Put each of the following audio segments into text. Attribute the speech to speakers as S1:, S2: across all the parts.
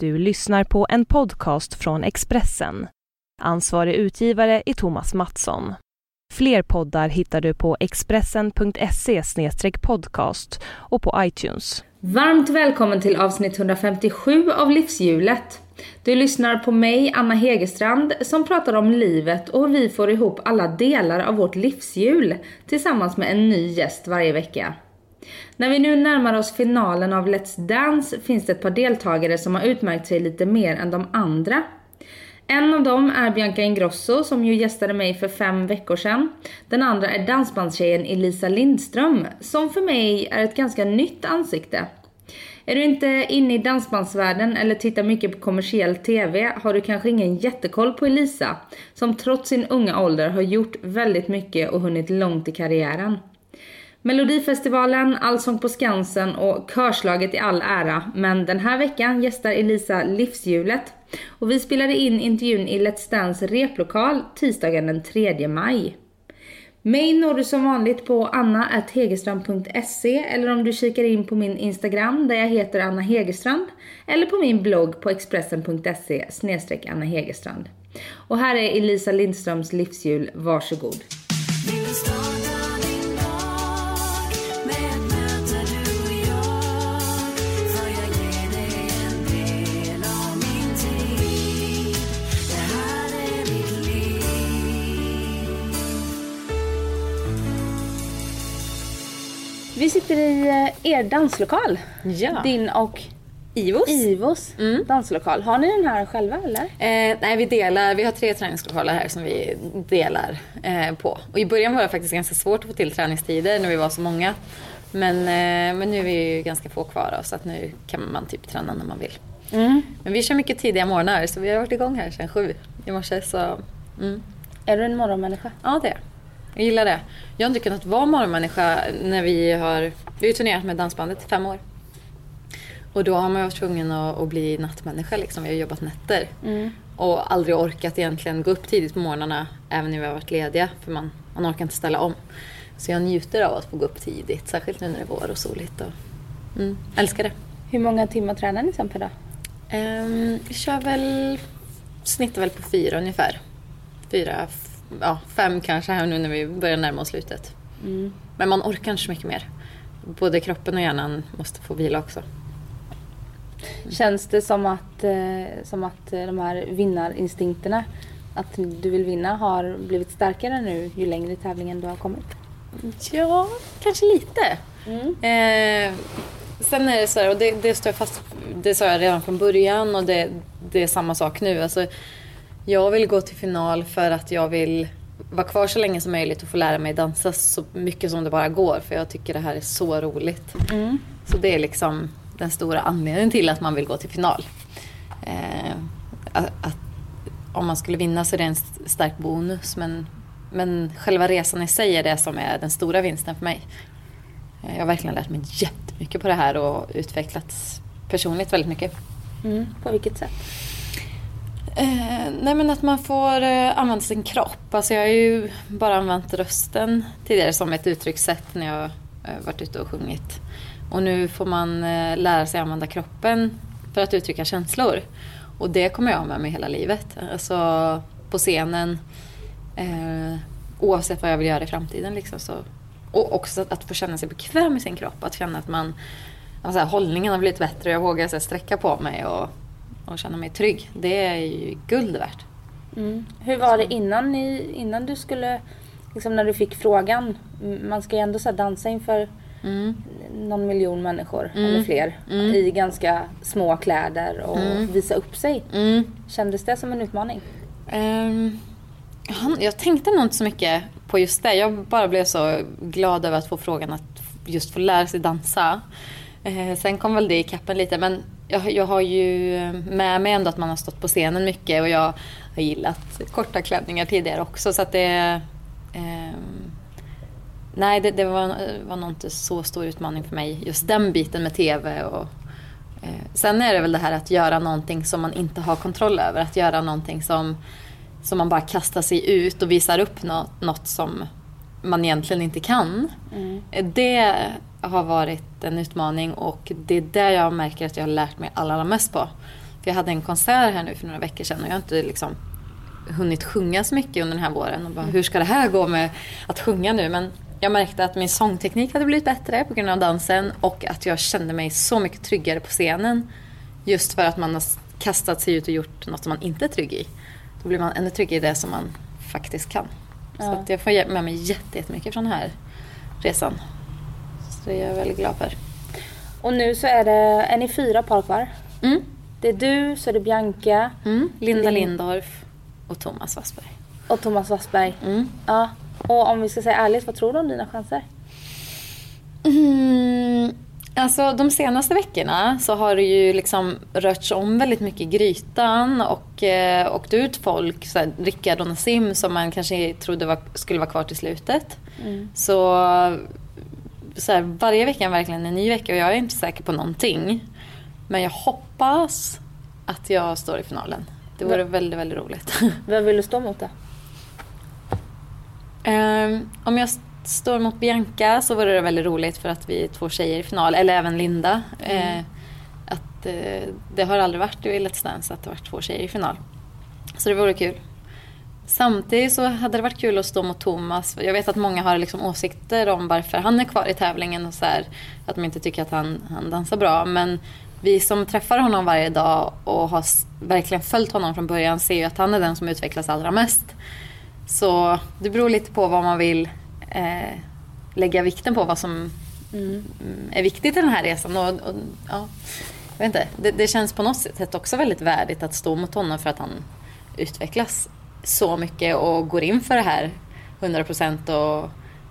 S1: Du lyssnar på en podcast från Expressen. Ansvarig utgivare är Thomas Mattsson. Fler poddar hittar du på expressen.se podcast och på iTunes.
S2: Varmt välkommen till avsnitt 157 av Livshjulet. Du lyssnar på mig, Anna Hegerstrand, som pratar om livet och hur vi får ihop alla delar av vårt livshjul tillsammans med en ny gäst varje vecka. När vi nu närmar oss finalen av Let's Dance finns det ett par deltagare som har utmärkt sig lite mer än de andra. En av dem är Bianca Ingrosso som ju gästade mig för fem veckor sedan. Den andra är dansbandstjejen Elisa Lindström som för mig är ett ganska nytt ansikte. Är du inte inne i dansbandsvärlden eller tittar mycket på kommersiell TV har du kanske ingen jättekoll på Elisa som trots sin unga ålder har gjort väldigt mycket och hunnit långt i karriären. Melodifestivalen, Allsång på Skansen och Körslaget i all ära, men den här veckan gästar Elisa Livshjulet. Och vi spelade in intervjun i Let's Dance replokal tisdagen den 3 maj. Mig når du som vanligt på anna.hegerstrand.se eller om du kikar in på min Instagram där jag heter Anna Hegerstrand eller på min blogg på expressen.se Anna Hegerstrand. Och här är Elisa Lindströms livshjul, varsågod. Sitter i eh, er danslokal.
S3: Ja.
S2: Din och
S3: Ivos.
S2: Ivos
S3: Mm.
S2: danslokal. Har ni den här själva eller?
S3: Eh, nej, vi delar. Vi har tre träningslokaler här som vi delar eh, på. Och i början var det faktiskt ganska svårt att få till träningstider när vi var så många. Men, eh, men nu är vi ju ganska få kvar då, så att nu kan man typ träna när man vill. Men vi kör mycket tidiga morgnar så vi har varit igång här sedan sju i morse. Så, mm.
S2: Är du en morgonmänniska?
S3: Ja, det är jag. Jag gillar det. Jag har inte kunnat vara morgonmänniska när vi har... Vi har ju turnerat med dansbandet i fem år. Och då har man varit tvungen att, att bli nattmänniska liksom. Vi har jobbat nätter. Och aldrig orkat egentligen gå upp tidigt på morgnarna även när vi har varit lediga. För man, man orkar inte ställa om. Så jag njuter av att få gå upp tidigt. Särskilt nu när det är vår och soligt. Och, mm, älskar det.
S2: Hur många timmar tränar ni sen per dag?
S3: Um, vi kör väl... Snittar väl på fyra ungefär. Fyra, ja fem kanske här nu när vi börjar närma oss slutet. Men man orkar inte så mycket mer. Både kroppen och hjärnan måste få vila också.
S2: Känns det som att, eh, som att eh, de här vinnarinstinkterna, att du vill vinna, har blivit starkare nu ju längre i tävlingen du har kommit?
S3: Ja, kanske lite. Eh, sen är det så här, och det, det står jag fast det sa jag redan från början och det, det är samma sak nu. Alltså, jag vill gå till final för att jag vill vara kvar så länge som möjligt och få lära mig dansa så mycket som det bara går. För jag tycker det här är så roligt. Så det är liksom den stora anledningen till att man vill gå till final. Eh, att, att, om man skulle vinna så är det en st- stark bonus men, men själva resan i sig är det som är den stora vinsten för mig. Eh, Jag har verkligen lärt mig jättemycket på det här och utvecklats personligt väldigt mycket.
S2: På vilket sätt?
S3: Eh, nej men att man får eh, använda sin kropp. Alltså jag har ju bara använt rösten tidigare som ett uttryckssätt när jag eh, varit ute och sjungit. Och nu får man eh, lära sig använda kroppen för att uttrycka känslor. Och det kommer jag ha med mig hela livet. Alltså på scenen. Eh, oavsett vad jag vill göra i framtiden. Liksom, så. Och också att, att få känna sig bekväm i sin kropp. Att känna att man, alltså, hållningen har blivit bättre. och Jag vågar så här, sträcka på mig och, och känna mig trygg. Det är ju guld värt.
S2: Hur var det innan, ni, innan du skulle, liksom när du fick frågan, man ska ju ändå så dansa inför
S3: Mm.
S2: någon miljon människor eller fler i ganska små kläder och visa upp sig.
S3: Mm.
S2: Kändes det som en utmaning?
S3: Han, jag tänkte nog inte så mycket på just det. Jag bara blev så glad över att få frågan att just få lära sig dansa. Eh, sen kom väl det i kappen lite men jag, jag har ju med mig ändå att man har stått på scenen mycket och jag har gillat korta klänningar tidigare också så att det... ehm, nej, det, det var, var nog inte så stor utmaning för mig just den biten med TV och Eh, Sen är det väl det här att göra någonting som man inte har kontroll över. Att göra någonting som, som man bara kastar sig ut och visar upp något, något som man egentligen inte kan. Eh, Det har varit en utmaning och det är det jag märker att jag har lärt mig allra, allra mest på. För jag hade en konsert här nu för några veckor sedan och jag har inte liksom hunnit sjunga så mycket under den här våren. Och bara, hur ska det här gå med att sjunga nu? Men jag märkte att min sångteknik hade blivit bättre på grund av dansen och att jag kände mig så mycket tryggare på scenen. Just för att man har kastat sig ut och gjort något som man inte är trygg i. Då blir man ännu tryggare i det som man faktiskt kan. Ja. Så jag får med mig jättemycket från den här resan. Så det är jag väldigt glad för.
S2: Och nu så är det, är ni fyra par kvar? Mm. Det är du, så är det Bianca.
S3: Mm. Linda Lindorff och Thomas Wassberg.
S2: Och Thomas Wassberg. Mm. Ja. Och om vi ska säga ärligt, vad tror du om dina chanser?
S3: Mm, alltså de senaste veckorna så har det ju liksom rörts om väldigt mycket i grytan och eh, åkt ut folk, så här, Rickard och Nassim som man kanske trodde var, skulle vara kvar till slutet. Mm. Så, så här, varje vecka är verkligen en ny vecka och jag är inte säker på någonting. Men jag hoppas att jag står i finalen. Det vore väldigt, väldigt roligt.
S2: Vem vill du stå mot då?
S3: Um, om jag står mot Bianca så vore det väldigt roligt för att vi är två tjejer i final, eller även Linda. Mm. Uh, att, uh, det har aldrig varit i Let's Dance att det varit två tjejer i final. Så det vore kul. Samtidigt så hade det varit kul att stå mot Thomas. Jag vet att många har liksom åsikter om varför han är kvar i tävlingen och så här, Att de inte tycker att han, han dansar bra. Men vi som träffar honom varje dag och har verkligen följt honom från början ser ju att han är den som utvecklas allra mest. Så det beror lite på vad man vill eh, lägga vikten på, vad som mm. är viktigt i den här resan. Och, och ja, jag vet inte, det, det, känns på något sätt också väldigt värdigt att stå mot honom för att han utvecklas så mycket och går in för det här 100% och,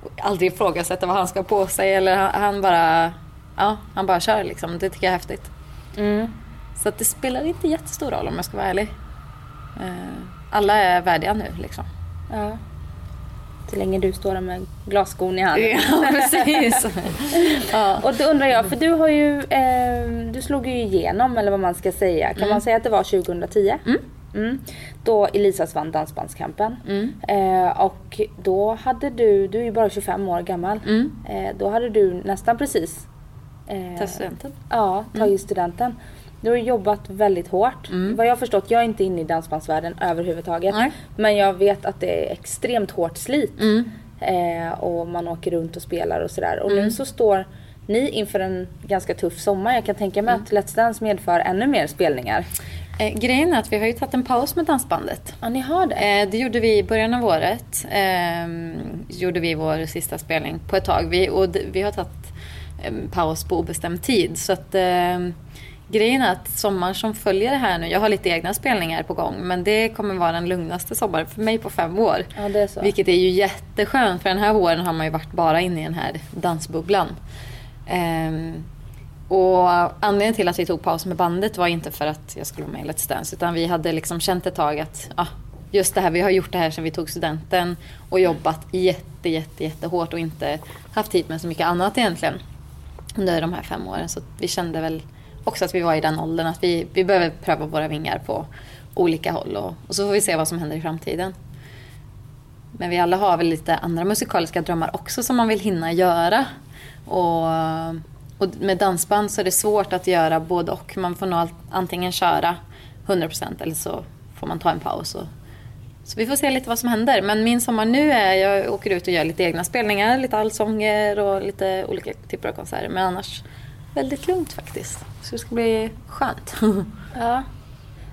S3: och aldrig ifrågasätter vad han ska på sig eller han, han bara ja, han bara kör liksom. Det tycker jag är häftigt. Mm. Så att det spelar inte jättestor roll om jag ska vara ärlig. Eh, alla är värdiga nu liksom. Ja.
S2: Så länge du står där med glasskon i handen.
S3: Ja, precis.
S2: ja. Och då undrar jag, för du har ju, eh, du slog ju igenom eller vad man ska säga. Kan mm. man säga att det var 2010? Mm. Mm. Då Elisas vann Dansbandskampen. Mm. Eh, och då hade du, du är ju bara 25 år gammal. Mm. Eh, då hade du nästan precis
S3: eh, tagit studenten.
S2: Ja, tagit mm. studenten. Du har jobbat väldigt hårt. Mm. Vad jag har förstått, jag är inte inne i dansbandsvärlden överhuvudtaget. Nej. Men jag vet att det är extremt hårt slit. Mm. Eh, och man åker runt och spelar och sådär. Och nu så står ni inför en ganska tuff sommar. Jag kan tänka mig att Let's Dance medför ännu mer spelningar.
S3: Eh, grejen är att vi har ju tagit en paus med dansbandet.
S2: Ja, ni har det?
S3: Eh, det gjorde vi i början av året. Eh, gjorde vi vår sista spelning på ett tag. Vi, och vi har tagit paus på obestämd tid. Så att eh, grejen är att sommaren som följer det här nu, jag har lite egna spelningar på gång, men det kommer vara den lugnaste sommaren för mig på fem år.
S2: Ja, det är så.
S3: Vilket är ju jätteskönt, för den här våren har man ju varit bara inne i den här dansbubblan. Eh, och anledningen till att vi tog paus med bandet var inte för att jag skulle vara med i Let's Dance, utan vi hade liksom känt ett tag att ah, just det här, vi har gjort det här sedan vi tog studenten och jobbat jätte, jätte, jättehårt och inte haft tid med så mycket annat egentligen under de här fem åren. Så vi kände väl också att vi var i den åldern att vi, vi behöver pröva våra vingar på olika håll och, och så får vi se vad som händer i framtiden. Men vi alla har väl lite andra musikaliska drömmar också som man vill hinna göra. Och, och med dansband så är det svårt att göra både och. Man får nog antingen köra 100% eller så får man ta en paus och så vi får se lite vad som händer. Men min sommar nu är jag åker ut och gör lite egna spelningar, lite allsånger och lite olika typer av konserter. Men annars väldigt lugnt faktiskt. Så det ska bli skönt.
S2: Ja.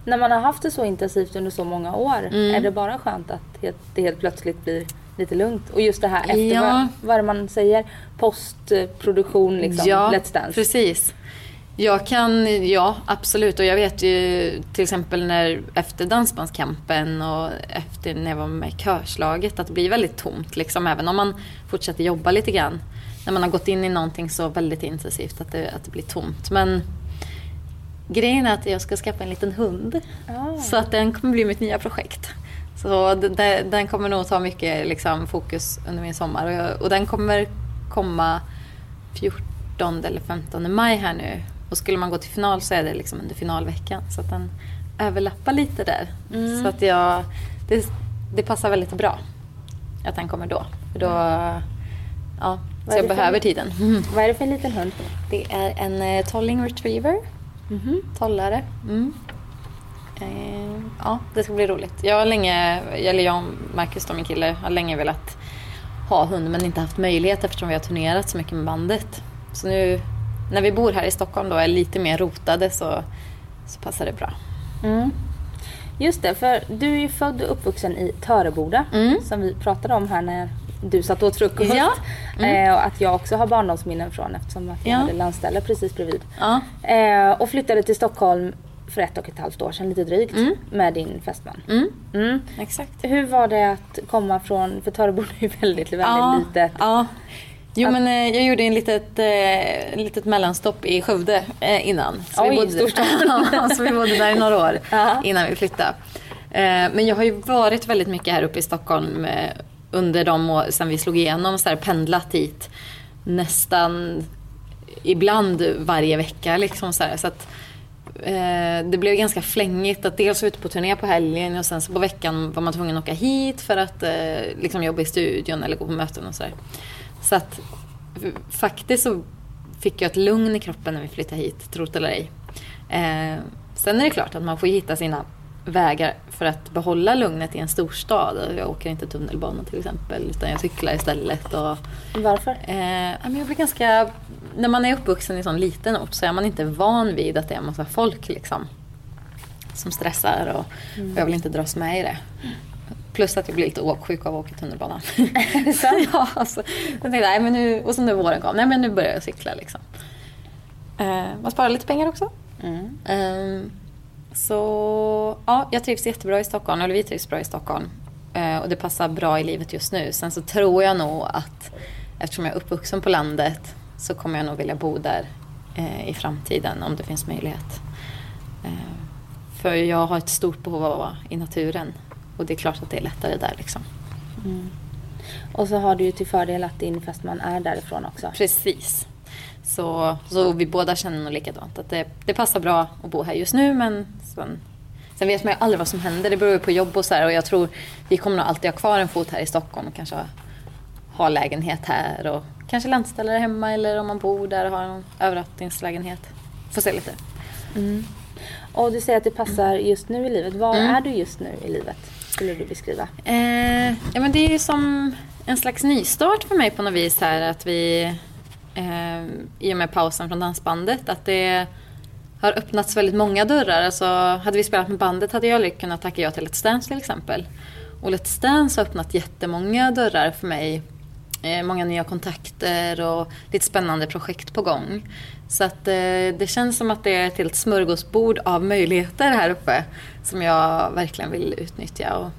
S2: När man har haft det så intensivt under så många år, mm. är det bara skönt att det helt plötsligt blir lite lugnt? Och just det här efter ja. vad, vad man säger, postproduktion liksom,
S3: ja,
S2: Let's Dance.
S3: precis. Jag kan, ja absolut. Och jag vet ju till exempel när efter Dansbandskampen och efter när jag var med i körslaget att det blir väldigt tomt liksom. Även om man fortsätter jobba lite grann. När man har gått in i någonting så väldigt intensivt att det, att det blir tomt. Men grejen är att jag ska skaffa en liten hund. Oh. Så att den kommer bli mitt nya projekt. Så det, den kommer nog ta mycket liksom, fokus under min sommar. Och, jag, och den kommer komma 14 eller 15 maj här nu och skulle man gå till final så är det liksom under finalveckan. Så att den överlappar lite där. Mm. Så att jag, det, det passar väldigt bra att den kommer då. För då ja, så jag behöver tiden.
S2: Mm. Vad är det för en liten hund?
S3: Det är en eh, tolling retriever. Mm -hmm. Tollare. Mm. Eh, ja, det ska bli roligt. Jag har länge, eller jag och Marcus då, min kille, har länge velat ha hund men inte haft möjlighet eftersom vi har turnerat så mycket med bandet. Så nu när vi bor här i Stockholm då är lite mer rotade så, så passar det bra.
S2: Mm. Just det, för du är ju född och uppvuxen i Töreboda
S3: Mm.
S2: som vi pratade om här när du satt och åt frukost.
S3: Ja. Mm.
S2: Eh, och att jag också har barndomsminnen från eftersom att jag
S3: Ja.
S2: hade landställe precis bredvid.
S3: Ja.
S2: Eh, och flyttade till Stockholm för ett och ett halvt år sedan, lite drygt,
S3: Mm.
S2: med din fästman.
S3: Mm.
S2: Mm.
S3: Exakt.
S2: Hur var det att komma från, för Töreboda är ju väldigt, väldigt
S3: ja,
S2: litet.
S3: Ja. Jo
S2: Att-
S3: men eh, jag gjorde en litet, eh, litet mellanstopp i Skövde eh, innan. Så
S2: Oj,
S3: bodde. Ja, så vi bodde där i några år
S2: Ja.
S3: innan vi flyttade. Eh, men jag har ju varit väldigt mycket här uppe i Stockholm eh, under de år sen vi slog igenom, så här, pendlat hit nästan ibland varje vecka. Liksom, så här, så att, eh, det blev ganska flängigt att dels vara ute på turné på helgen och sen så på veckan var man tvungen att åka hit för att eh, liksom jobba i studion eller gå på möten och sådär. Så att faktiskt så fick jag ett lugn i kroppen när vi flyttade hit, tro det eller ej. Eh, sen är det klart att man får hitta sina vägar för att behålla lugnet i en storstad. Jag åker inte tunnelbana till exempel utan jag cyklar istället. Och,
S2: Varför?
S3: Eh, jag blir ganska... När man är uppvuxen i en sån liten ort så är man inte van vid att det är en massa folk liksom. Som stressar och, och jag vill inte dras med i det. Plus att jag blir lite åksjuk av att åka tunnelbana.
S2: sant?
S3: ja, alltså, jag tänkte, nej, men nu, och så när våren kom, nej men nu börjar jag cykla liksom. Eh, man sparar lite pengar också.
S2: Mm.
S3: Ehm, så ja, jag trivs jättebra i Stockholm, eller vi trivs bra i Stockholm. Eh, och det passar bra i livet just nu. Sen så tror jag nog att eftersom jag är uppvuxen på landet så kommer jag nog vilja bo där eh, i framtiden om det finns möjlighet. Eh, för jag har ett stort behov av att vara i naturen. Och det är klart att det är lättare där liksom.
S2: Och så har du ju till fördel att din fästman är därifrån också.
S3: Precis. Så, så vi båda känner nog likadant. Att det, det passar bra att bo här just nu men sen, sen vet man ju aldrig vad som händer. Det beror ju på jobb och så här. Och jag tror vi kommer nog alltid ha kvar en fot här i Stockholm och kanske ha, ha lägenhet här. Och kanske landställe där hemma eller om man bor där och har en övernattningslägenhet. Får se lite.
S2: Och du säger att det passar just nu i livet. Var
S3: Mm.
S2: är du just nu i livet? Skulle du beskriva?
S3: Eh, ja, men det är ju som en slags nystart för mig på något vis här. Att vi, eh, i och med pausen från dansbandet, att det har öppnats väldigt många dörrar. Alltså, hade vi spelat med bandet hade jag aldrig kunnat tacka ja till Let's Dance till exempel. Och Let's Dance har öppnat jättemånga dörrar för mig. Eh, många nya kontakter och lite spännande projekt på gång. Så att eh, det känns som att det är ett helt smörgåsbord av möjligheter här uppe som jag verkligen vill utnyttja. Och,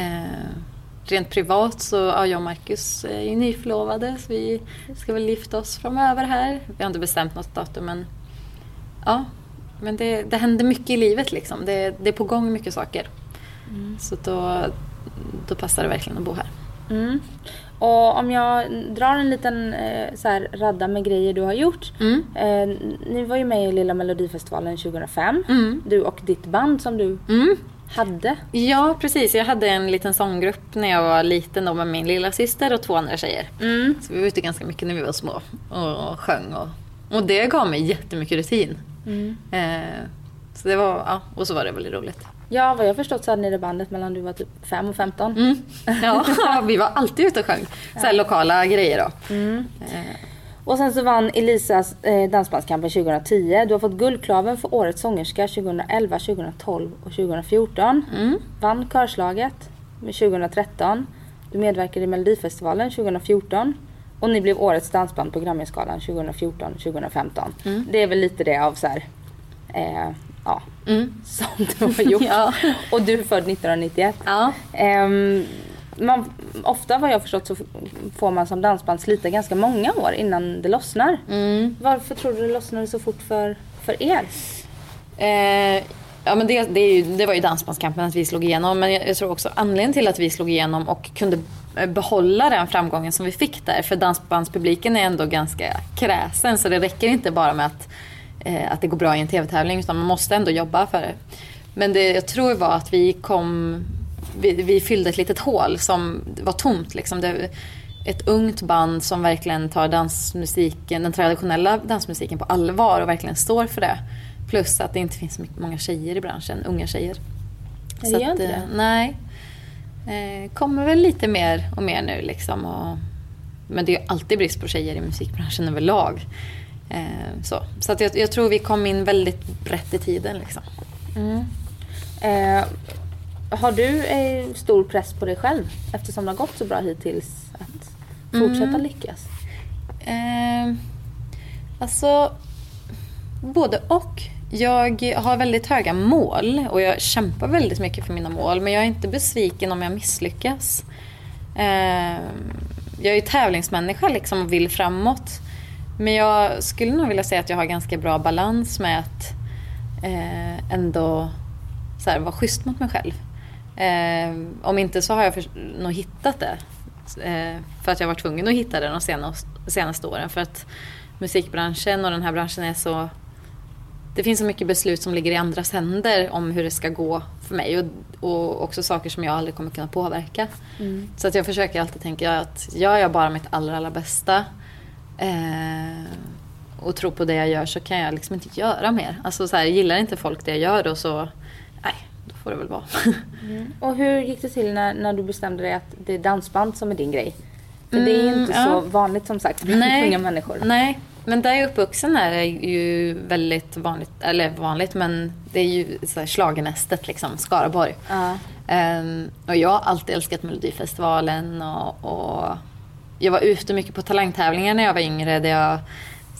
S3: eh, rent privat så ja, jag och Marcus är ju nyförlovade så vi ska väl gifta oss framöver här. Vi har inte bestämt något datum men ja, men det, det händer mycket i livet liksom. Det, det är på gång mycket saker. Så då, då passar det verkligen att bo här.
S2: Mm. Och om jag drar en liten eh, så här, radda med grejer du har gjort.
S3: Mm.
S2: Eh, ni var ju med i Lilla Melodifestivalen 2005.
S3: Mm.
S2: Du och ditt band som du
S3: Mm.
S2: hade.
S3: Ja, precis. Jag hade en liten sånggrupp när jag var liten då med min lilla syster och två andra tjejer.
S2: Mm.
S3: Så vi var ute ganska mycket när vi var små och sjöng. Och, och det gav mig jättemycket rutin.
S2: Mm.
S3: Eh, så det var, ja, och så var det väldigt roligt.
S2: Ja, vad jag förstått så hade ni det bandet mellan du var typ 5 och 15.
S3: Mm. Ja, vi var alltid ute och sjöng. Så här lokala grejer då.
S2: Mm.
S3: Eh,
S2: Och sen så vann Elisas eh, Dansbandskampen 2010. Du har fått Guldklaven för Årets sångerska 2011, 2012 och 2014.
S3: mm.
S2: Vann Körslaget med 2013. Du medverkade i Melodifestivalen 2014. Och ni blev Årets dansband på Grammyskalan 2014-2015.
S3: Mm.
S2: Det är väl lite det av så här, eh, ja,
S3: Mm.
S2: som du har gjort.
S3: Ja.
S2: Och du är född 1991.
S3: Ja.
S2: Ehm, man, ofta vad jag förstått så får man som dansband slita ganska många år innan det lossnar.
S3: Mm.
S2: Varför tror du det lossnade så fort för, för er?
S3: Eh, ja, men det, det, ju, det var ju Dansbandskampen att vi slog igenom. Men jag, jag tror också anledningen till att vi slog igenom och kunde eh, behålla den framgången som vi fick där. För dansbandspubliken är ändå ganska kräsen. Så det räcker inte bara med att, eh, att det går bra i en tv-tävling. Utan man måste ändå jobba för det. Men det jag tror var att vi kom... Vi, vi fyllde ett litet hål som var tomt. Liksom. Det, ett ungt band som verkligen tar dansmusiken, den traditionella dansmusiken på allvar och verkligen står för det. Plus att det inte finns så många tjejer i branschen, unga tjejer.
S2: Det gör inte
S3: eh,
S2: det?
S3: Nej. Eh, kommer väl lite mer och mer nu liksom. Och, men det är ju alltid brist på tjejer i musikbranschen överlag. Eh, så så att jag, jag tror vi kom in väldigt rätt i tiden liksom.
S2: Eh, har du eh, stor press på dig själv eftersom det har gått så bra hittills att fortsätta
S3: Mm.
S2: lyckas?
S3: Eh, alltså, både och. Jag har väldigt höga mål och jag kämpar väldigt mycket för mina mål. Men jag är inte besviken om jag misslyckas. Eh, jag är tävlingsmänniska liksom och vill framåt. Men jag skulle nog vilja säga att jag har ganska bra balans med att eh, ändå så här, vara schysst mot mig själv. Eh, om inte så har jag för, nog hittat det. Eh, för att jag var tvungen att hitta det de senaste, senaste åren. För att musikbranschen och den här branschen är så... Det finns så mycket beslut som ligger i andras händer om hur det ska gå för mig. Och, och också saker som jag aldrig kommer kunna påverka. Så att jag försöker alltid tänka att gör jag bara mitt allra, allra bästa eh, och tror på det jag gör så kan jag liksom inte göra mer. Alltså så här, gillar inte folk det jag gör då så, nej, då får det väl vara.
S2: Och hur gick det till när, när du bestämde dig att det är dansband som är din grej? För det är ju
S3: Mm,
S2: inte
S3: ja.
S2: så vanligt som sagt bland unga människor.
S3: Nej, men där jag är uppvuxen är det ju väldigt vanligt, eller vanligt, men det är ju schlagernästet liksom, Skaraborg.
S2: Ja.
S3: Ehm, och jag har alltid älskat Melodifestivalen och, och jag var ute mycket på talangtävlingar när jag var yngre. Där jag,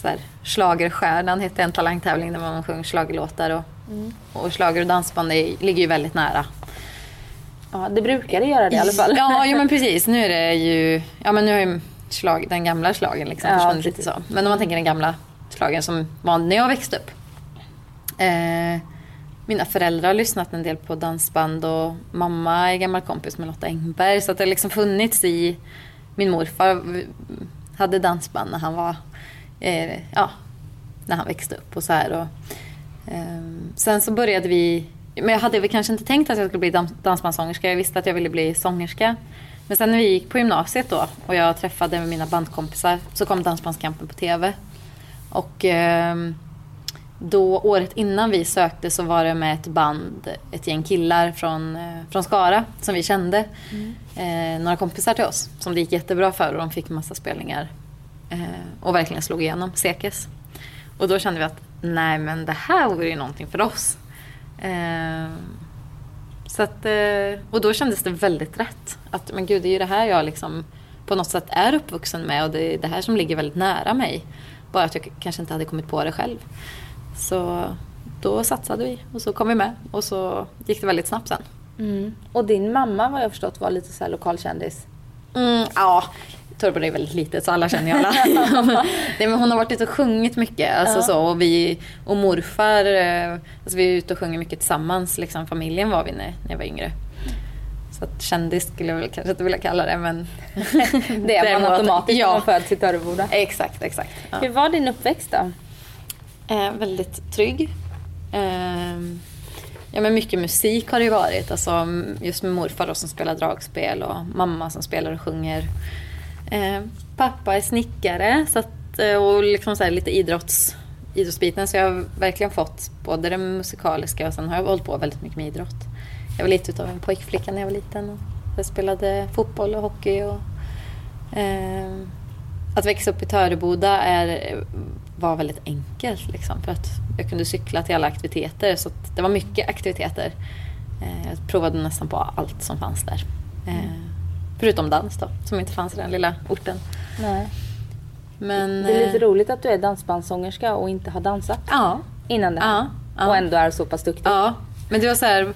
S3: så här, Schlagerstjärnan hette en talangtävling där man sjöng schlagerlåtar och, och schlager och dansband det ligger ju väldigt nära.
S2: ja, det brukar det göra det i alla fall.
S3: Ja, jo, men precis. Nu är det ju, ja men nu har ju slag, den gamla slagen liksom
S2: Ja,
S3: försvunnit lite så. Men om man tänker den gamla slagen som var när jag växte upp. Eh, mina föräldrar har lyssnat en del på dansband och mamma är gammal kompis med Lotta Engberg. Så att det har liksom funnits i, min morfar hade dansband när han var, eh, ja, när han växte upp och så här. Och, eh, sen så började vi, men jag hade väl kanske inte tänkt att jag skulle bli dans- dansbandssångerska. Jag visste att jag ville bli sångerska. Men sen när vi gick på gymnasiet då och jag träffade mina bandkompisar så kom Dansbandskampen på TV. Och eh, då året innan vi sökte så var det med ett band, ett gäng killar från, eh, från Skara som vi kände. Eh, några kompisar till oss som det gick jättebra för och de fick massa spelningar. Eh, och verkligen slog igenom, Sekes. Och då kände vi att nej men det här vore ju någonting för oss. Eh, så att, eh, och då kändes det väldigt rätt. Att men gud, det är ju det här jag liksom på något sätt är uppvuxen med och det är det här som ligger väldigt nära mig. Bara att jag kanske inte hade kommit på det själv. Så då satsade vi och så kom vi med och så gick det väldigt snabbt sen.
S2: Mm. Och din mamma vad jag förstått var lite så här lokalkändis.
S3: Mm, ja, Torbo är väldigt litet så alla känner ju alla. Nej, men hon har varit ute och sjungit mycket. Alltså, så, och, vi, och morfar, eh, alltså, vi är ute och sjunger mycket tillsammans. Liksom, familjen var vi när, när jag var yngre. Så att kändis skulle jag väl kanske inte vilja kalla det men...
S2: Det är man automatiskt
S3: ja.
S2: när man föds i Töreboda.
S3: Exakt, exakt. Ja.
S2: Hur var din uppväxt då?
S3: Eh, väldigt trygg. Eh, ja, men mycket musik har det ju varit. Alltså, just med morfar då, som spelar dragspel och mamma som spelar och sjunger. Eh, pappa är snickare så att, eh, och liksom så här, lite idrotts, idrottsbiten. Så jag har verkligen fått både det musikaliska och sen har jag hållit på väldigt mycket med idrott. Jag var lite utav en pojkflicka när jag var liten. Och jag spelade fotboll och hockey. Och, eh, att växa upp i Töreboda är, var väldigt enkelt. Liksom, för att jag kunde cykla till alla aktiviteter. Så det var mycket aktiviteter. Eh, jag provade nästan på allt som fanns där. Eh, förutom dans då, som inte fanns i den lilla orten.
S2: Nej.
S3: Men,
S2: Det är lite
S3: eh,
S2: roligt att du är dansbandssångerska och inte har dansat
S3: Ja.
S2: innan det.
S3: Ja, ja.
S2: Och ändå är så pass duktig.
S3: Ja, men det var så här,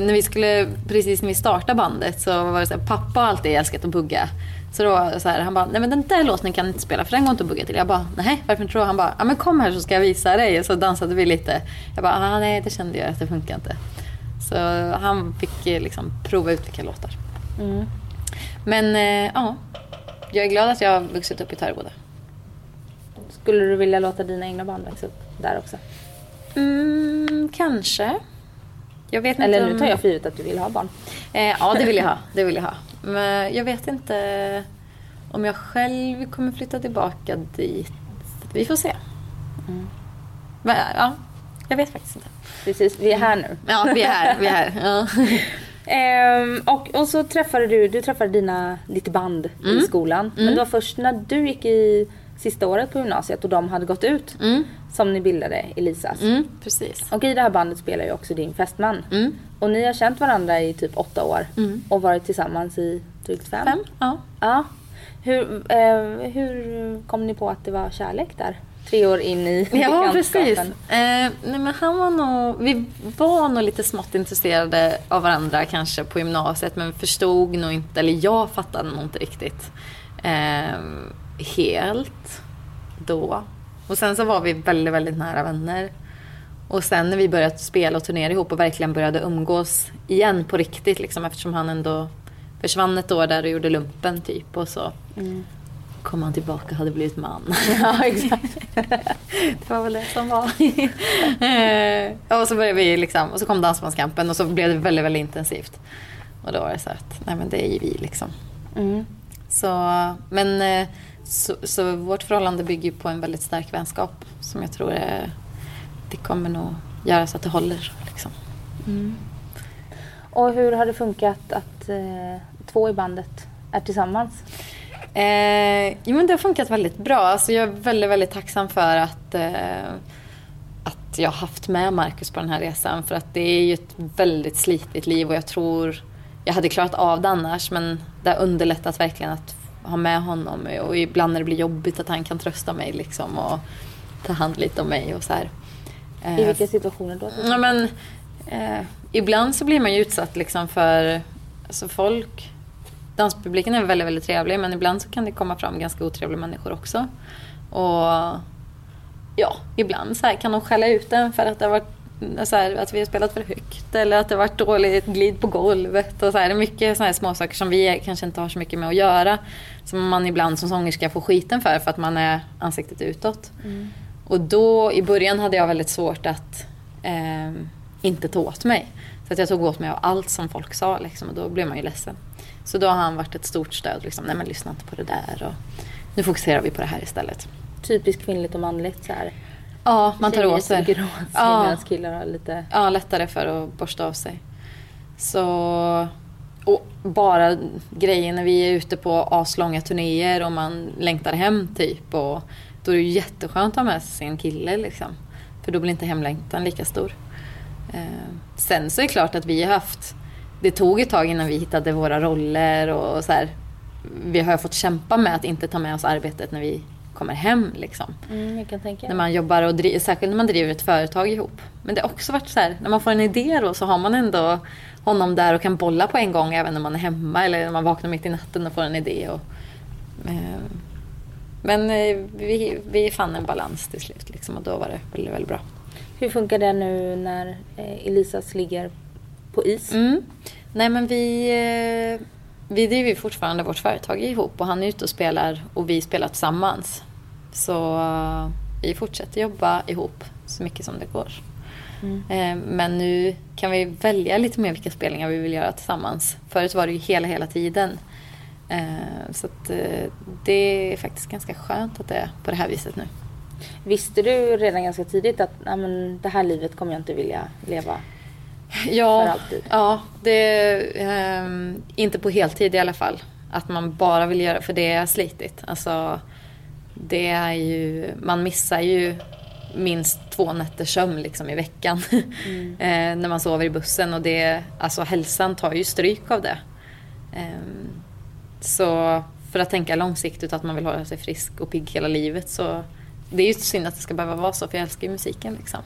S3: när vi skulle, precis när vi startade bandet så var det så här, pappa har alltid älskat att bugga. Så då så här, han bara, nej men den där låten kan du inte spela för den går inte att bugga till. Jag bara, nej varför inte då? Han bara, ja men kom här så ska jag visa dig. Och så dansade vi lite. Jag bara, ah, nej det kände jag att det funkar inte. Så han fick eh, liksom prova ut vilka låtar.
S2: Mm.
S3: Men eh, ja, jag är glad att jag har vuxit upp i Töreboda.
S2: Skulle du vilja låta dina egna barn växa upp där också?
S3: Mm, kanske. Jag vet
S2: Eller
S3: inte
S2: nu
S3: om-
S2: tar jag för givet att du vill ha barn.
S3: Eh, ja, det vill jag ha. Det vill jag ha. Men jag vet inte om jag själv kommer flytta tillbaka dit. Vi får se. Men, ja. Jag vet faktiskt inte.
S2: Precis, vi är här nu.
S3: Ja, vi är här. Vi är här. Ja.
S2: Ehm, och, och så träffade du, du träffade dina, ditt band
S3: Mm.
S2: i skolan. Men det var först när du gick i sista året på gymnasiet och de hade gått ut som ni bildade Elisas.
S3: Mm, precis.
S2: Och i det här bandet spelar ju också din fästman.
S3: Mm.
S2: Och ni har känt varandra i typ åtta år och varit tillsammans i drygt fem.
S3: Fem? Ja.
S2: Ja. Hur, eh, hur kom ni på att det var kärlek där? Tre år in i
S3: Ja, precis. Eh, nej, men han var nog, vi var nog lite smått intresserade av varandra kanske på gymnasiet men förstod nog inte, eller jag fattade nog inte riktigt eh, helt då. Och sen så var vi väldigt, väldigt nära vänner. Och sen när vi började spela och turnera ihop och verkligen började umgås igen på riktigt liksom eftersom han ändå försvann ett år där och gjorde lumpen typ och så kom han tillbaka och hade blivit man.
S2: Ja, exakt.
S3: Det var väl det som var. Eh, och så började vi liksom, och så kom Dansbandskampen och så blev det väldigt, väldigt intensivt. Och då var det så att, nej men det är ju vi liksom.
S2: Mm.
S3: Så, men eh, så, så vårt förhållande bygger på en väldigt stark vänskap som jag tror är, det kommer nog göra så att det håller. Liksom.
S2: Och hur har det funkat att eh, två i bandet är tillsammans?
S3: Eh, jo men det har funkat väldigt bra. Alltså jag är väldigt, väldigt tacksam för att, eh, att jag har haft med Marcus på den här resan. För att det är ju ett väldigt slitigt liv och jag tror jag hade klarat av det annars. Men det har underlättat verkligen att ha med honom. Och ibland när det blir jobbigt att han kan trösta mig liksom och ta hand lite om mig och så här.
S2: I
S3: Eh,
S2: vilka situationer då?
S3: Ja, men, eh, ibland så blir man ju utsatt liksom för alltså folk. Danspubliken är väldigt, väldigt trevlig men ibland så kan det komma fram ganska otrevliga människor också. Och ja, ibland så här kan de skälla ut en för att det har varit så här, att vi har spelat för högt eller att det varit dåligt glid på golvet. Och så här, det är mycket såna här småsaker som vi kanske inte har så mycket med att göra. Som man ibland som sångerska får skiten för för att man är ansiktet utåt. Och då i början hade jag väldigt svårt att eh, inte ta åt mig. Så att jag tog åt mig av allt som folk sa liksom, och då blev man ju ledsen. Så då har han varit ett stort stöd. Liksom, Nej men lyssna inte på det där och nu fokuserar vi på det här istället.
S2: Typiskt kvinnligt och manligt så här.
S3: Ja, man tar åt sig. Ja.
S2: medan killar har lite...
S3: Ja, lättare för att borsta av sig. Så... Och bara grejer när vi är ute på aslånga turnéer och man längtar hem typ. Och då är det ju jätteskönt att ha med sig sin kille liksom. För då blir inte hemlängtan lika stor. Eh, sen så är det klart att vi har haft... Det tog ett tag innan vi hittade våra roller och så här. Vi har fått kämpa med att inte ta med oss arbetet när vi kommer hem liksom.
S2: Mm,
S3: När man jobbar och driver, särskilt när man driver ett företag ihop. Men det har också varit så här, när man får en idé då så har man ändå honom där och kan bolla på en gång även när man är hemma eller när man vaknar mitt i natten och får en idé. Och, eh, men eh, vi, vi fann en balans till slut liksom, och då var det väldigt, väldigt bra.
S2: Hur funkar det nu när eh, Elisas ligger på is?
S3: Mm. Nej men vi, eh, vi driver ju fortfarande vårt företag ihop och han är ute och spelar och vi spelar tillsammans. Så eh, vi fortsätter jobba ihop så mycket som det går. Eh, Men nu kan vi välja lite mer vilka spelningar vi vill göra tillsammans. Förut var det ju hela, hela tiden. Eh, Så det är faktiskt ganska skönt att det är på det här viset nu.
S2: Visste du redan ganska tidigt att "Nej, men, det här livet kommer jag inte vilja leva?
S3: Ja,
S2: För alltid.
S3: ja det, ehm, inte på heltid i alla fall. Att man bara vill göra, för det är slitigt. Alltså, det är ju, man missar ju minst två nätters sömn liksom i veckan. eh, när man sover i bussen och det, alltså hälsan tar ju stryk av det. Ehm, så för att tänka långsiktigt att man vill hålla sig frisk och pigg hela livet så det är ju synd att det ska behöva vara så för jag älskar ju musiken liksom.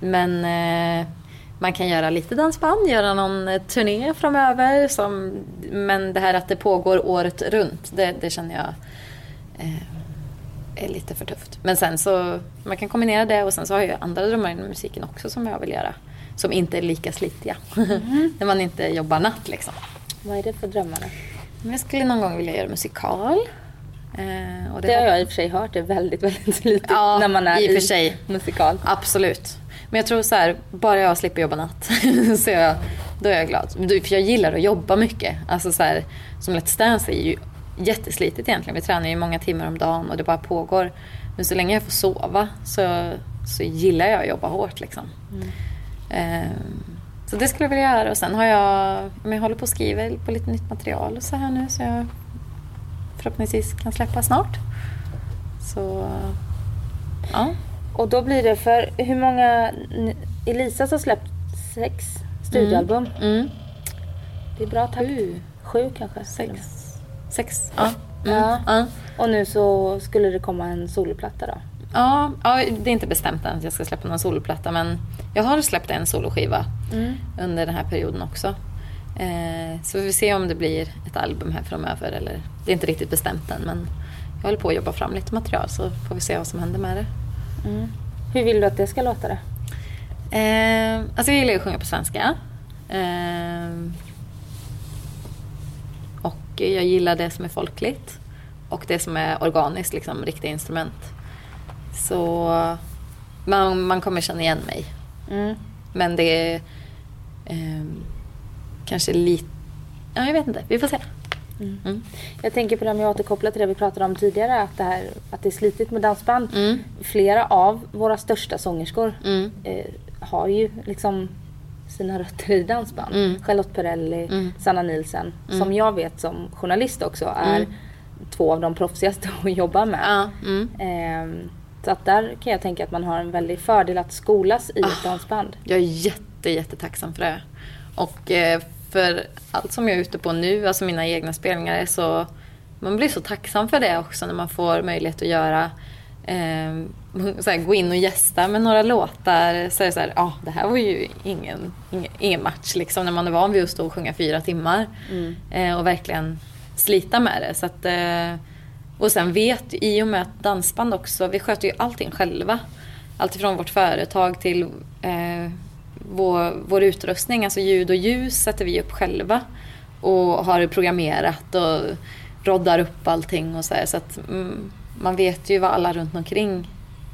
S3: Men eh, man kan göra lite dansband, göra någon eh, turné framöver. Som, men det här att det pågår året runt, det, det känner jag är lite för tufft. Men sen så, man kan kombinera det och sen så har jag andra drömmar inom musiken också som jag vill göra. Som inte är lika slitiga. När man inte jobbar natt liksom.
S2: Vad är det för drömmar? då?
S3: Jag skulle någon gång vilja göra musikal. Eh, och
S2: Det har jag i och för sig hört, det är väldigt, väldigt slitigt
S3: Ja,
S2: när man är
S3: i och för sig.
S2: musikal.
S3: Absolut. Men jag tror så här, bara jag slipper jobba natt så jag, då är jag glad. För jag gillar att jobba mycket. Alltså så här, som Let's Dance är ju jätteslitigt egentligen. Vi tränar ju många timmar om dagen och det bara pågår. Men så länge jag får sova så så gillar jag att jobba hårt. Liksom. Eh, så det skulle jag vilja göra. Och sen har jag, men jag håller på att skriva på lite nytt material och så här nu. Så jag förhoppningsvis kan släppa snart. Så ja.
S2: Och då blir det för hur många... Elisas har släppt sex studioalbum.
S3: Mm.
S2: Det är bra takt.
S3: Sju,
S2: Sju kanske.
S3: sex, sex. Ja. Mm.
S2: Ja.
S3: Ja.
S2: Och nu så skulle det komma en soloplatta då.
S3: Ja, ja, det är inte bestämt än att jag ska släppa någon soloplatta men jag har släppt en soloskiva under den här perioden också. Eh, så vi får se om det blir ett album här framöver eller det är inte riktigt bestämt än men jag håller på att jobba fram lite material så får vi se vad som händer med det.
S2: Hur vill du att det ska låta det?
S3: Eh, alltså jag gillar ju att sjunga på svenska. Eh, och jag gillar det som är folkligt. Och det som är organiskt, liksom riktiga instrument. Så man, man kommer känna igen mig.
S2: Mm.
S3: Men det är eh, kanske lite... Ja, jag vet inte. Vi får se. Mm.
S2: Jag tänker på det om jag återkopplar till det vi pratade om tidigare. Att det, här, att det är slitigt med dansband.
S3: Mm.
S2: Flera av våra största sångerskor
S3: Mm.
S2: eh, har ju liksom sina rötter i dansband.
S3: Mm.
S2: Charlotte Perrelli,
S3: Mm.
S2: Sanna Nielsen. Som jag vet som journalist också är
S3: Mm.
S2: två av de proffsigaste att jobba med.
S3: Mm.
S2: Ehm, så att där kan jag tänka att man har en väldig fördel att skolas i
S3: Ah.
S2: ett dansband.
S3: Jag är jätte, jättetacksam för det. Och eh, för allt som jag är ute på nu, alltså mina egna spelningar, är så... Man blir så tacksam för det också när man får möjlighet att göra... Eh, så här, gå in och gästa med några låtar. Så är det så här, ja, det här var ju ingen, ingen, ingen match liksom när man är van vid att stå och sjunga fyra timmar. Eh, och verkligen slita med det. Så att, eh, och sen vet, i och med att dansband också, vi sköter ju allting själva. Allt ifrån vårt företag till eh, vår, vår utrustning, alltså ljud och ljus sätter vi upp själva. Och har programmerat och roddar upp allting och så här. Så att mm, man vet ju vad alla runt omkring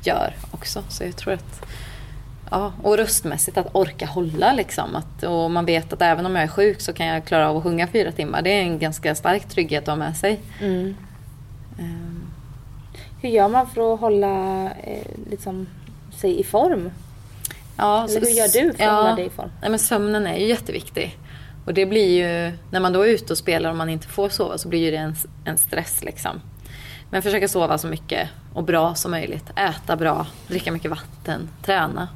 S3: gör också. Så jag tror att Ja, och röstmässigt att orka hålla liksom. Att, och man vet att även om jag är sjuk så kan jag klara av att sjunga fyra timmar. Det är en ganska stark trygghet att ha med sig.
S2: Mm.
S3: Ehm,
S2: Hur gör man för att hålla eh, liksom, sig i form?
S3: Ja,
S2: Eller hur gör du för att hålla dig i form?
S3: Nej, men sömnen är ju jätteviktig. Och det blir ju, när man då är ute och spelar och man inte får sova så blir det en, en stress liksom. Men försöka sova så mycket och bra som möjligt. Äta bra, dricka mycket vatten, träna.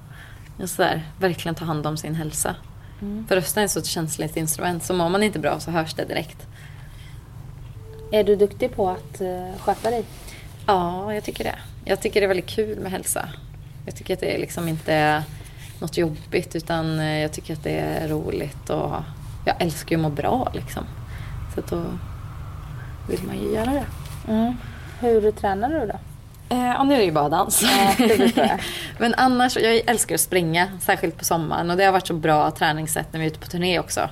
S3: Så där, verkligen ta hand om sin hälsa.
S2: Mm.
S3: För rösten är ett så känsligt instrument så mår man inte bra så hörs det direkt.
S2: Är du duktig på att eh, sköta dig?
S3: Ja, jag tycker det. Jag tycker det är väldigt kul med hälsa. Jag tycker att det liksom inte är något jobbigt utan eh, jag tycker att det är roligt och jag älskar ju att må bra liksom. Så då vill man ju göra det.
S2: Mm. Hur tränar du då?
S3: Eh, ja, nu är det ju bara dans.
S2: Ja, det.
S3: Men annars, jag älskar att springa, särskilt på sommaren. Och det har varit så bra träningssätt när vi är ute på turné också.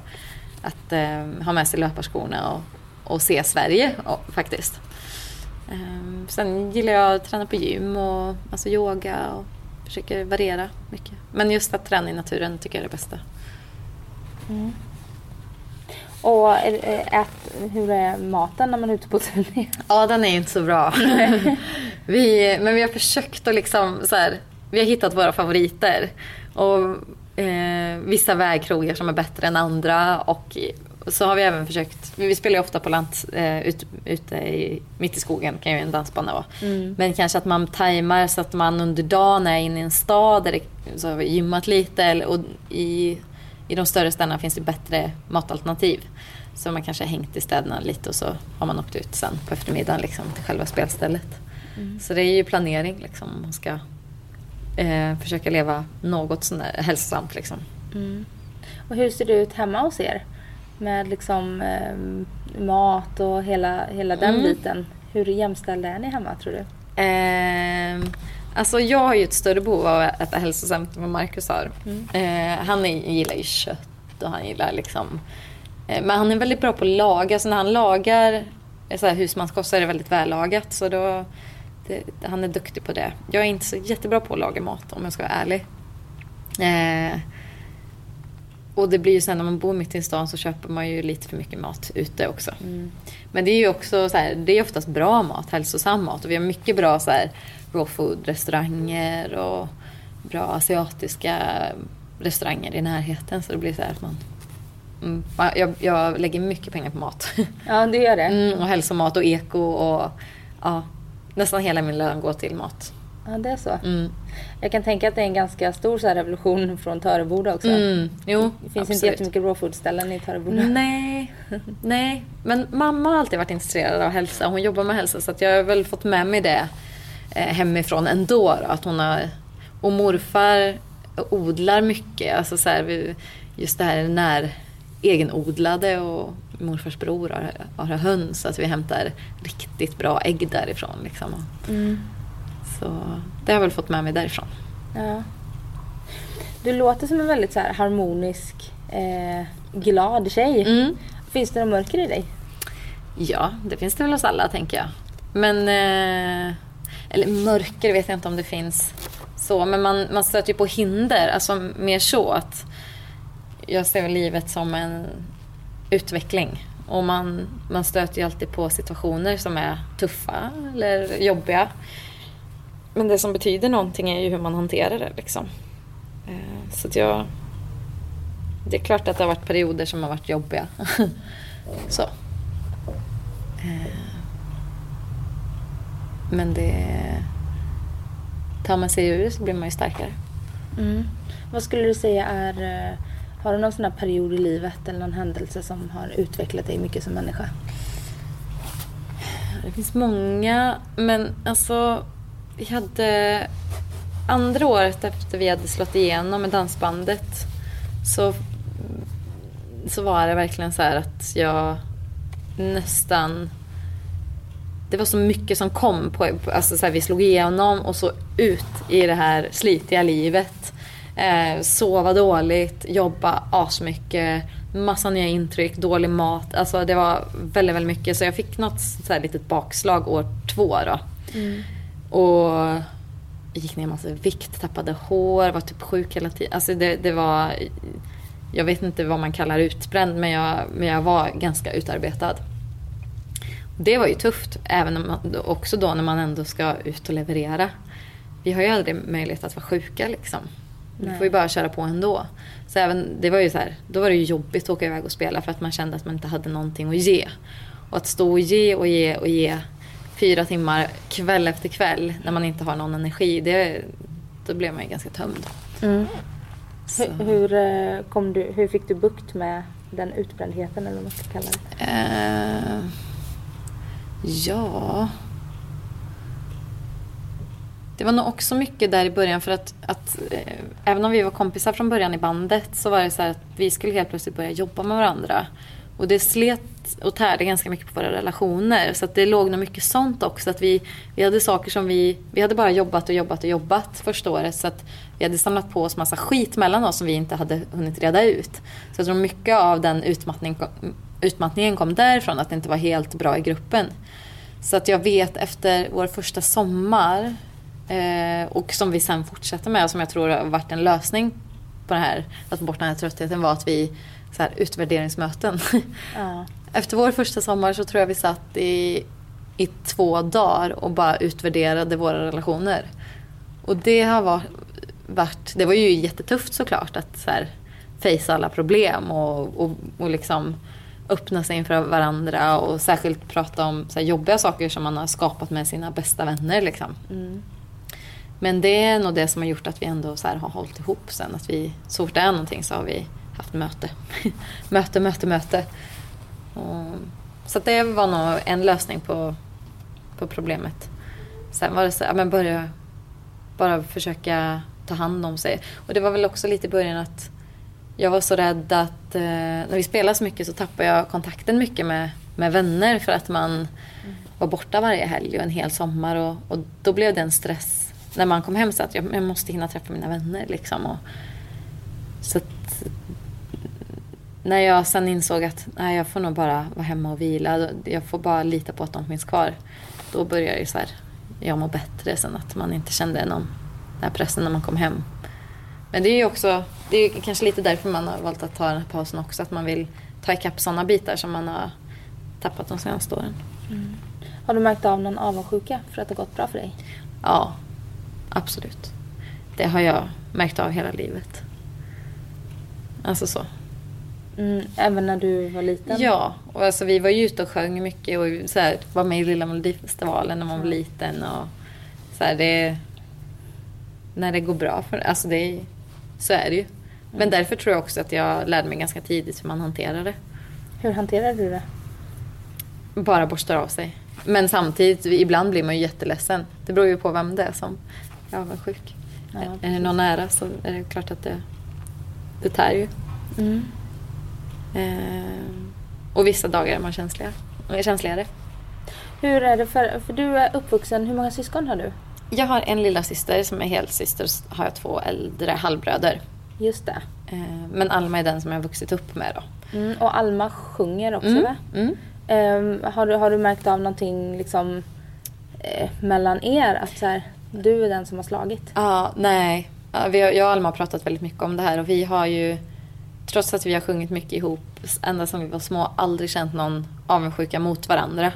S3: Att eh, ha med sig löparskorna och, och se Sverige och, faktiskt. Eh, sen gillar jag att träna på gym och alltså yoga och försöker variera mycket. Men just att träna i naturen tycker jag är det bästa.
S2: Och är- ät, hur är maten när man är ute på turné?
S3: Ja, den är inte så bra. vi, men vi har försökt att liksom så här, vi har hittat våra favoriter. Och eh, vissa vägkrogar som är bättre än andra. Och så har vi även försökt, vi spelar ju ofta på lant, eh, ut, ute i, mitt i skogen kan ju en dansbana vara. Men kanske att man tajmar så att man under dagen är inne i en stad där det så har vi gymmat lite. Eller, och i, I de större städerna finns det bättre matalternativ. Så man kanske har hängt i städerna lite och så har man åkt ut sen på eftermiddagen liksom, till själva spelstället. Så det är ju planering liksom. Man ska eh, försöka leva något sån där hälsosamt liksom.
S2: Och hur ser det ut hemma hos er? Med liksom eh, mat och hela, hela den
S3: Mm.
S2: biten. Hur jämställda är ni hemma tror du?
S3: Eh, alltså jag har ju ett större behov av att äta hälsosamt än vad Marcus har. Eh, han är, gillar ju kött och han gillar liksom... Eh, men han är väldigt bra på att laga. Så när han lagar eh, så här husmanskost så är det väldigt vällagat. Så då, det, han är duktig på det. Jag är inte så jättebra på att laga mat om jag ska vara ärlig. Eh, och det blir ju sen när man bor mitt i stan så köper man ju lite för mycket mat ute också. Men det är ju också så här, det är oftast bra mat, hälsosam mat. Och vi har mycket bra så här raw food restauranger och bra asiatiska restauranger i närheten. Så det blir så här att man... Mm, jag, jag lägger mycket pengar på mat.
S2: Ja, det gör det.
S3: Mm, och hälsomat och eko och ja, nästan hela min lön går till mat.
S2: Ja, det är så.
S3: Mm.
S2: Jag kan tänka att det är en ganska stor så revolution från Töreboda också.
S3: Mm, jo,
S2: Det finns
S3: absolut.
S2: inte jättemycket raw food-ställen i Töreboda.
S3: Nej, nej. Men mamma har alltid varit intresserad av hälsa. Hon jobbar med hälsa så att jag har väl fått med mig det hemifrån ändå. Då, att hon har, och morfar odlar mycket. Alltså så här, vi- just det här när egenodlade och morfars bror har, har höns. Så att vi hämtar riktigt bra ägg därifrån. Liksom.
S2: Mm.
S3: Så det har jag väl fått med mig därifrån.
S2: Ja. Du låter som en väldigt så harmonisk, eh, glad tjej.
S3: Mm.
S2: Finns det något mörker i dig?
S3: Ja, det finns det väl hos alla tänker jag. Men... Eh, eller mörker vet jag inte om det finns så. Men man, man stöter ju på hinder. Alltså mer så att jag ser livet som en utveckling. Och man, man stöter ju alltid på situationer som är tuffa eller jobbiga. Men det som betyder någonting är ju hur man hanterar det liksom. Eh, så att jag... Det är klart att det har varit perioder som har varit jobbiga. så. Eh. Men det... Tar man sig ur det så blir man ju starkare.
S2: Mm. Vad skulle du säga är... eh, Har du någon sån här period i livet eller någon händelse som har utvecklat dig mycket som människa?
S3: Det finns många, men alltså... Vi hade... Andra året efter vi hade slått igenom med dansbandet så, så var det verkligen så här att jag nästan... Det var så mycket som kom. På, alltså så här, vi slog igenom och så ut i det här slitiga livet. Eh, sova dåligt, jobba asmycket, massa nya intryck, dålig mat. Alltså det var väldigt, väldigt mycket. Så jag fick något så här litet bakslag år två då. Och jag gick ner massa vikt, tappade hår, var typ sjuk hela tiden. Alltså det, det var... Jag vet inte vad man kallar utbränd men jag, men jag var ganska utarbetad. Det var ju tufft, även om man, också då när man ändå ska ut och leverera. Vi har ju aldrig möjlighet att vara sjuka liksom. Vi
S2: Nej.
S3: får ju bara köra på ändå. Så även, det var ju så här, då var det ju jobbigt att åka iväg och spela för att man kände att man inte hade någonting att ge. Och att stå och ge och ge och ge fyra timmar kväll efter kväll när man inte har någon energi, det, då blev man ju ganska tömd. Så.
S2: Hur, hur, eh, kom du, hur fick du bukt med den utbrändheten eller vad man ska kalla det?
S3: Eh, ja... Det var nog också mycket där i början för att, att eh, även om vi var kompisar från början i bandet så var det så här att vi skulle helt plötsligt börja jobba med varandra. Och det slet och tärde ganska mycket på våra relationer. Så att det låg nog mycket sånt också. Att vi, vi hade saker som vi... Vi hade bara jobbat och jobbat och jobbat första året. Så att vi hade samlat på oss massa skit mellan oss som vi inte hade hunnit reda ut. Så jag tror mycket av den utmattning, utmattningen kom därifrån. Att det inte var helt bra i gruppen. Så att jag vet efter vår första sommar eh, och som vi sen fortsätter med och som jag tror har varit en lösning på det här, att få bort den här tröttheten var att vi så här, utvärderingsmöten.
S2: Ja.
S3: Efter vår första sommar så tror jag vi satt i, i två dagar och bara utvärderade våra relationer. Och det har var- varit, det var ju jättetufft såklart att så här, fejsa alla problem och, och, och liksom öppna sig inför varandra och särskilt prata om så jobbiga saker som man har skapat med sina bästa vänner. Liksom.
S2: Mm.
S3: Men det är nog det som har gjort att vi ändå så här har hållit ihop sen. Att vi, så fort det är någonting så har vi haft möte. möte, möte, möte. Och, så det var nog en lösning på, på problemet. Sen var det så ja, men börja bara försöka ta hand om sig. Och det var väl också lite i början att jag var så rädd att eh, när vi spelade så mycket så tappade jag kontakten mycket med, med vänner för att man var borta varje helg och en hel sommar och, och då blev det en stress när man kom hem så att jag, jag måste hinna träffa mina vänner liksom. Och, så att, när jag sen insåg att nej, jag får nog bara vara hemma och vila, jag får bara lita på att de finns kvar. Då började så här, jag må bättre sen att man inte kände någon, den här pressen när man kom hem. Men det är ju också, det är kanske lite därför man har valt att ta den här pausen också. Att man vill ta ikapp sådana bitar som man har tappat de senaste åren.
S2: Har du märkt av någon avundsjuka för att det har gått bra för dig?
S3: Ja, absolut. Det har jag märkt av hela livet. Alltså så.
S2: Mm, även när du var liten?
S3: Ja, och alltså vi var ju ute och sjöng mycket och så här, var med i Lilla Melodifestivalen när man var liten. Och så här, det, när det går bra, för, alltså det, så är det ju. Men därför tror jag också att jag lärde mig ganska tidigt hur man hanterar det.
S2: Hur hanterade du det?
S3: Bara borstar av sig. Men samtidigt, ibland blir man ju jätteledsen. Det beror ju på vem det är som är avundsjuk.
S2: Ja,
S3: är det någon nära så är det klart att det, det tär ju.
S2: Mm.
S3: Eh, och vissa dagar är man känsligare. är känsligare.
S2: Hur är det för, för du är uppvuxen, hur många syskon har du?
S3: Jag har en lilla syster som är helsyster och så har jag två äldre halvbröder.
S2: Just det.
S3: Eh, men Alma är den som jag har vuxit upp med då.
S2: Mm, och Alma sjunger också
S3: Mm,
S2: va?
S3: mm.
S2: Ehm, har, du, har du märkt av någonting liksom eh, mellan er? Att så här, du är den som har slagit?
S3: Ja, nej. Ja, vi har, jag och Alma har pratat väldigt mycket om det här och vi har ju, trots att vi har sjungit mycket ihop ända sedan vi var små, aldrig känt någon avundsjuka mot varandra.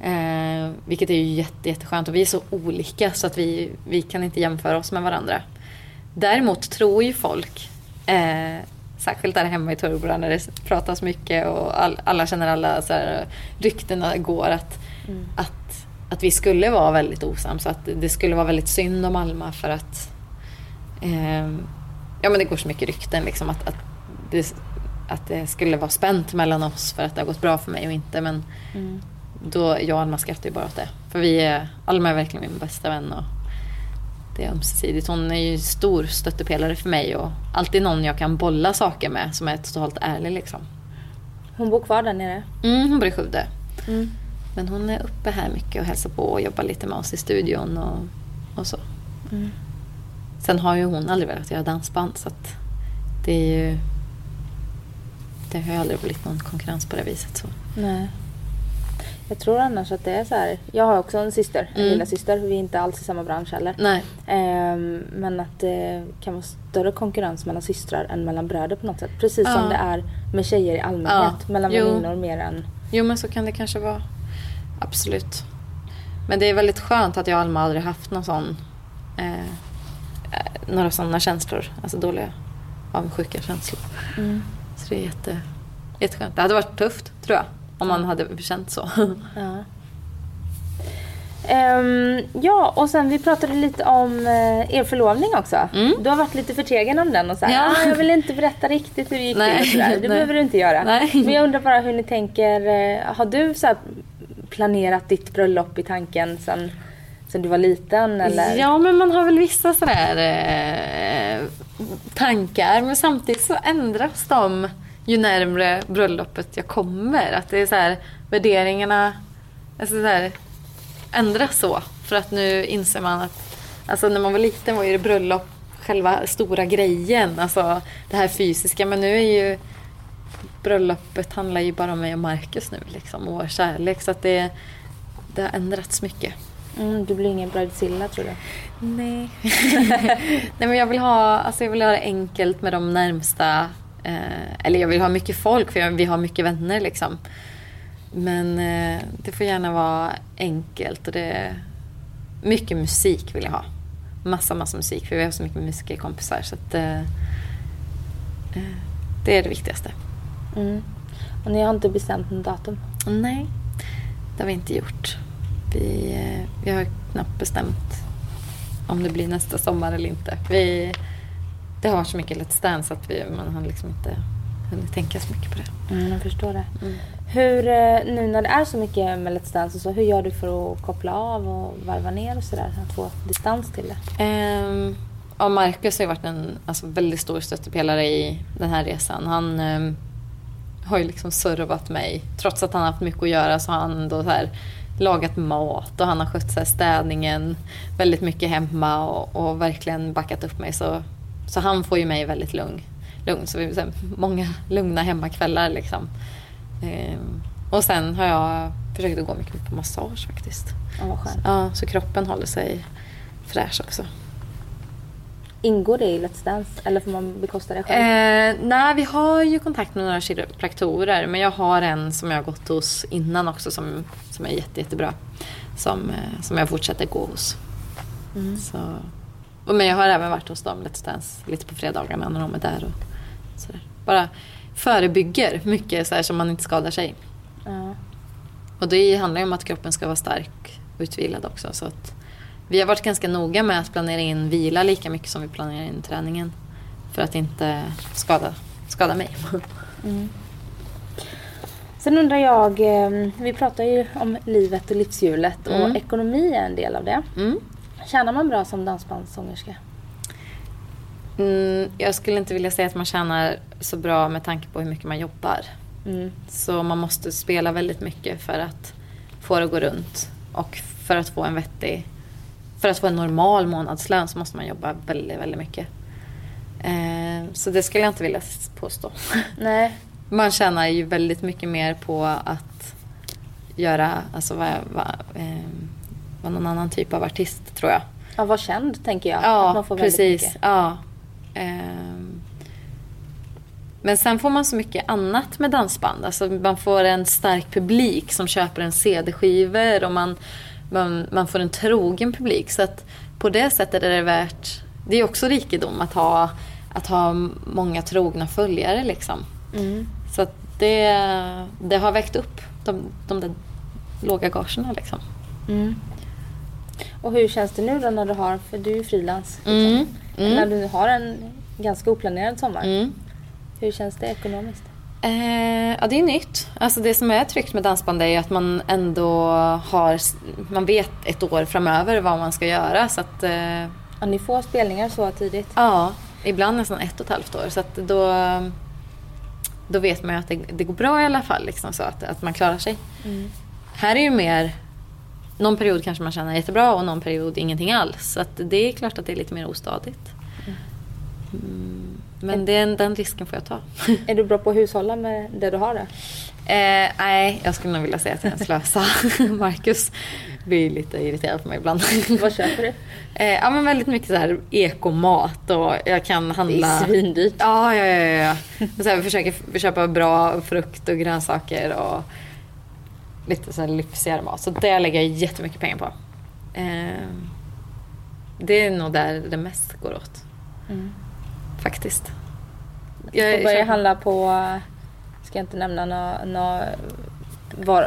S3: Eh, vilket är ju jätte, jätteskönt och vi är så olika så att vi, vi kan inte jämföra oss med varandra. Däremot tror ju folk, eh, särskilt där hemma i Turbora när det pratas mycket och all, alla känner alla, så här, ryktena går att, att, att vi skulle vara väldigt osams. Att det skulle vara väldigt synd om Alma för att eh, ja, men det går så mycket rykten liksom att, att, det, att det skulle vara spänt mellan oss för att det har gått bra för mig och inte. Men då, jag och Alma skrattar ju bara åt det. För vi är, Alma är verkligen min bästa vän och det är ömsesidigt. Hon är ju stor stöttepelare för mig och alltid någon jag kan bolla saker med som är totalt ärlig liksom.
S2: Hon bor kvar där nere?
S3: Mm, hon bor i Skövde.
S2: Mm.
S3: Men hon är uppe här mycket och hälsar på och jobbar lite med oss i studion och, och så.
S2: Mm.
S3: Sen har ju hon aldrig velat göra dansband så att det är ju... Det har ju aldrig blivit någon konkurrens på det viset. Så.
S2: Nej. Jag tror annars att det är så här. Jag har också en syster, en
S3: Mm.
S2: lilla syster. Vi är inte alls i samma bransch heller.
S3: Nej.
S2: Ehm, men att det kan vara större konkurrens mellan systrar än mellan bröder på något sätt. Precis som
S3: Ja.
S2: det är med tjejer i allmänhet.
S3: Ja.
S2: Mellan
S3: Jo.
S2: väninnor mer än...
S3: Jo men så kan det kanske vara. Absolut. Men det är väldigt skönt att jag och Alma aldrig haft någon sån, eh, eh, några sådana känslor. Alltså dåliga avundsjuka känslor. Så det är jätte, jätteskönt. Det hade varit tufft tror jag. Om man hade känt så.
S2: Ja. Ehm, ja, och sen vi pratade lite om eh, er förlovning också.
S3: Mm.
S2: Du har varit lite förtegen om den och så här,
S3: Ja.
S2: ah, jag vill inte berätta riktigt hur det gick
S3: Nej,
S2: till och. Det
S3: nej.
S2: behöver du inte göra.
S3: Nej.
S2: Men jag undrar bara hur ni tänker, eh, har du så här planerat ditt bröllop i tanken sen, sen du var liten eller?
S3: Ja, men man har väl vissa sådär eh, tankar. Men samtidigt så ändras de ju närmre bröllopet jag kommer. Att det är så här, värderingarna alltså så här, ändras så. För att nu inser man att alltså när man var liten var ju det bröllop själva stora grejen. Alltså det här fysiska. Men nu är ju bröllopet handlar ju bara om mig och Marcus nu liksom. Och vår kärlek. Så att det, det har ändrats mycket.
S2: Mm, du blir ingen bridezilla tror du?
S3: Nej. Nej men jag vill ha, alltså jag vill ha det enkelt med de närmsta. Eh, eller jag vill ha mycket folk för jag, vi har mycket vänner liksom. Men eh, det får gärna vara enkelt och det mycket musik vill jag ha. Massa, massa musik för vi har så mycket musikerkompisar så att eh, eh, det är det viktigaste.
S2: Mm. Och ni har inte bestämt något datum?
S3: Nej, det har vi inte gjort. Vi, eh, vi har knappt bestämt om det blir nästa sommar eller inte. Vi, det har så mycket Let's Dance att vi, man har liksom inte hunnit tänka så mycket på det.
S2: Mm, jag förstår det. Hur, eh, nu när det är så mycket med Let's Dance och så, hur gör du för att koppla av och varva ner och sådär? Att få distans till det?
S3: Ehm, ja, Marcus har ju varit en alltså, väldigt stor stöttepelare i den här resan. Han ehm, har ju liksom servat mig. Trots att han har haft mycket att göra så har han då så här, lagat mat och han har skött så städningen väldigt mycket hemma och, och verkligen backat upp mig. Så, så han får ju mig väldigt lugn. lugn. Så vi har så här, många lugna hemmakvällar liksom. Ehm, och sen har jag försökt att gå mycket på massage faktiskt.
S2: Ja, vad skönt.
S3: Ja, så kroppen håller sig fräsch också.
S2: Ingår det i Let's Dance eller får man bekosta det själv?
S3: Eh, nej, vi har ju kontakt med några kiropraktorer. Men jag har en som jag har gått hos innan också som, som är jätte, jättebra. Som, eh, som jag fortsätter gå hos.
S2: Mm.
S3: Så, Men jag har även varit hos dem Let's Dance lite på fredagarna när de är där. Och sådär. Bara förebygger mycket så här, så man inte skadar sig.
S2: Ja.
S3: Och det handlar ju om att kroppen ska vara stark och utvilad också. Så att vi har varit ganska noga med att planera in vila lika mycket som vi planerar in träningen. För att inte skada, skada mig.
S2: Sen undrar jag, eh, vi pratar ju om livet och livshjulet och
S3: Mm.
S2: ekonomi är en del av det.
S3: Mm.
S2: Tjänar man bra som dansbandssångerska?
S3: Mm, jag skulle inte vilja säga att man tjänar så bra med tanke på hur mycket man jobbar.
S2: Mm.
S3: Så man måste spela väldigt mycket för att få det att gå runt. Och för att få en vettig... För att få en normal månadslön så måste man jobba väldigt, väldigt mycket. Eh, så det skulle jag inte vilja påstå.
S2: Nej.
S3: Man tjänar ju väldigt mycket mer på att göra, alltså vara va, eh, vara någon annan typ av artist tror jag.
S2: Ja, var känd tänker jag.
S3: Ja,
S2: att man får väldigt
S3: precis.
S2: mycket.
S3: Ja. Ehm. Men sen får man så mycket annat med dansband. Alltså man får en stark publik som köper en CD-skivor och man, man, man får en trogen publik. Så att på det sättet är det värt... Det är också rikedom att ha, att ha många trogna följare liksom.
S2: Mm.
S3: Så att det, det har väckt upp de, de där låga gagerna liksom.
S2: Mm. Och hur känns det nu då när du har, för du är ju frilans. Liksom.
S3: Mm. Mm.
S2: När du har en ganska oplanerad sommar.
S3: Mm.
S2: Hur känns det ekonomiskt?
S3: Eh, ja, det är nytt. Alltså det som är tryggt med dansband är att man ändå har, man vet ett år framöver vad man ska göra. Så att, eh,
S2: Ja, ni får spelningar så tidigt.
S3: ja, ibland nästan ett och ett halvt år. Så att då, då vet man ju att det, det går bra i alla fall. Liksom, så att, att man klarar sig.
S2: Mm.
S3: Här är ju mer, någon period kanske man tjänar jättebra och någon period ingenting alls. Så det är klart att det är lite mer ostadigt. Mm, men den, den risken får jag ta.
S2: Är du bra på att hushålla med det du har? Då?
S3: Eh, nej, jag skulle nog vilja säga att jag är en slösa. Marcus blir lite irriterad på mig ibland.
S2: Vad köper du?
S3: eh, ja, men väldigt mycket så här ekomat och jag kan
S2: Det
S3: handla...
S2: är svindyrt.
S3: Ja, ja, ja. ja. Så här, försöker köpa bra frukt och grönsaker och lite så här lyxigare mat. Så det lägger jag jättemycket pengar på. Eh, det är nog där det mest går åt.
S2: Mm.
S3: Faktiskt.
S2: Du får börja
S3: köper-
S2: handla på, ska jag inte nämna några nå var,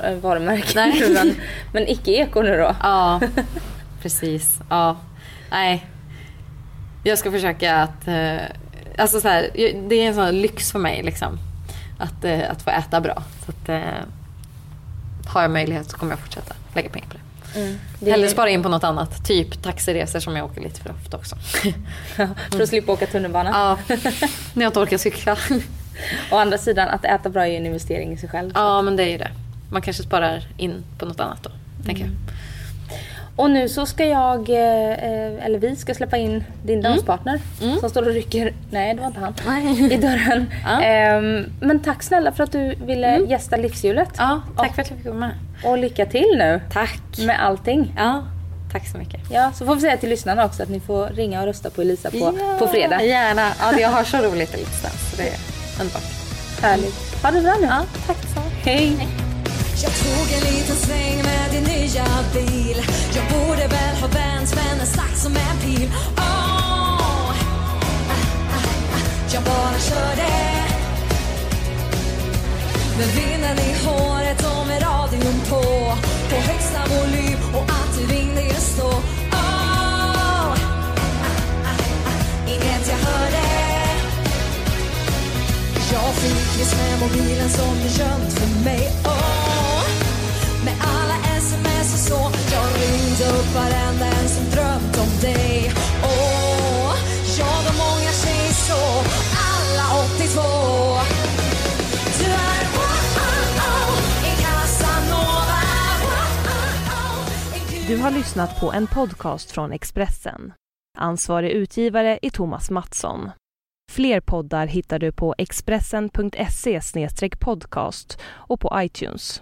S3: Nej.
S2: nu, men, men icke-eko nu då.
S3: Ja, precis. Ja. Nej. Jag ska försöka att... Eh, alltså så här, jag- det är en sån lyx för mig liksom. Att, eh, att få äta bra. Så att, eh, har jag möjlighet så kommer jag fortsätta lägga pengar på det.
S2: Mm. Det
S3: Eller spara in på något annat. Typ taxiresor som jag åker lite för ofta också.
S2: för att slippa åka tunnelbana.
S3: ja, när jag inte orkar cykla.
S2: Å andra sidan, att äta bra är ju en investering i sig själv.
S3: ja, men det är ju det. Man kanske sparar in på något annat då, tänker jag.
S2: Och nu så ska jag, eh, eller vi ska släppa in din danspartner
S3: Mm.
S2: som står och rycker, nej det var inte han, i dörren.
S3: Ja.
S2: Ehm, men tack snälla för att du ville
S3: Mm.
S2: gästa Livshjulet.
S3: Ja, tack för att jag fick med.
S2: Och lycka till nu
S3: Tack.
S2: med allting.
S3: Ja, tack så mycket.
S2: Ja, så får vi säga till lyssnarna också att ni får ringa och rösta på Elisa på, på fredag.
S3: Gärna. Ja, jag har så roligt i Litstans. Så det är underbart.
S2: Härligt. Ha det bra nu.
S3: Ja, tack så
S2: Hej.
S4: Jag tog en liten sväng med din nya bil. Jag borde väl ha vänt men en sax som en pil. Oh. ah, ah, ah, Jag bara körde. Med vinden i håret och med radion på. På högsta volym och att du ringde just då. Inget jag hörde. Jag fick nyss med mobilen som du gömt för mig. Oh. Ringde upp varenda en som drömt om dig Åh, Jag och många tjejer så Alla 82
S1: Du har lyssnat på en podcast från Expressen. Ansvarig utgivare är Thomas Mattsson. Fler poddar hittar du på expressen.se podcast och på iTunes.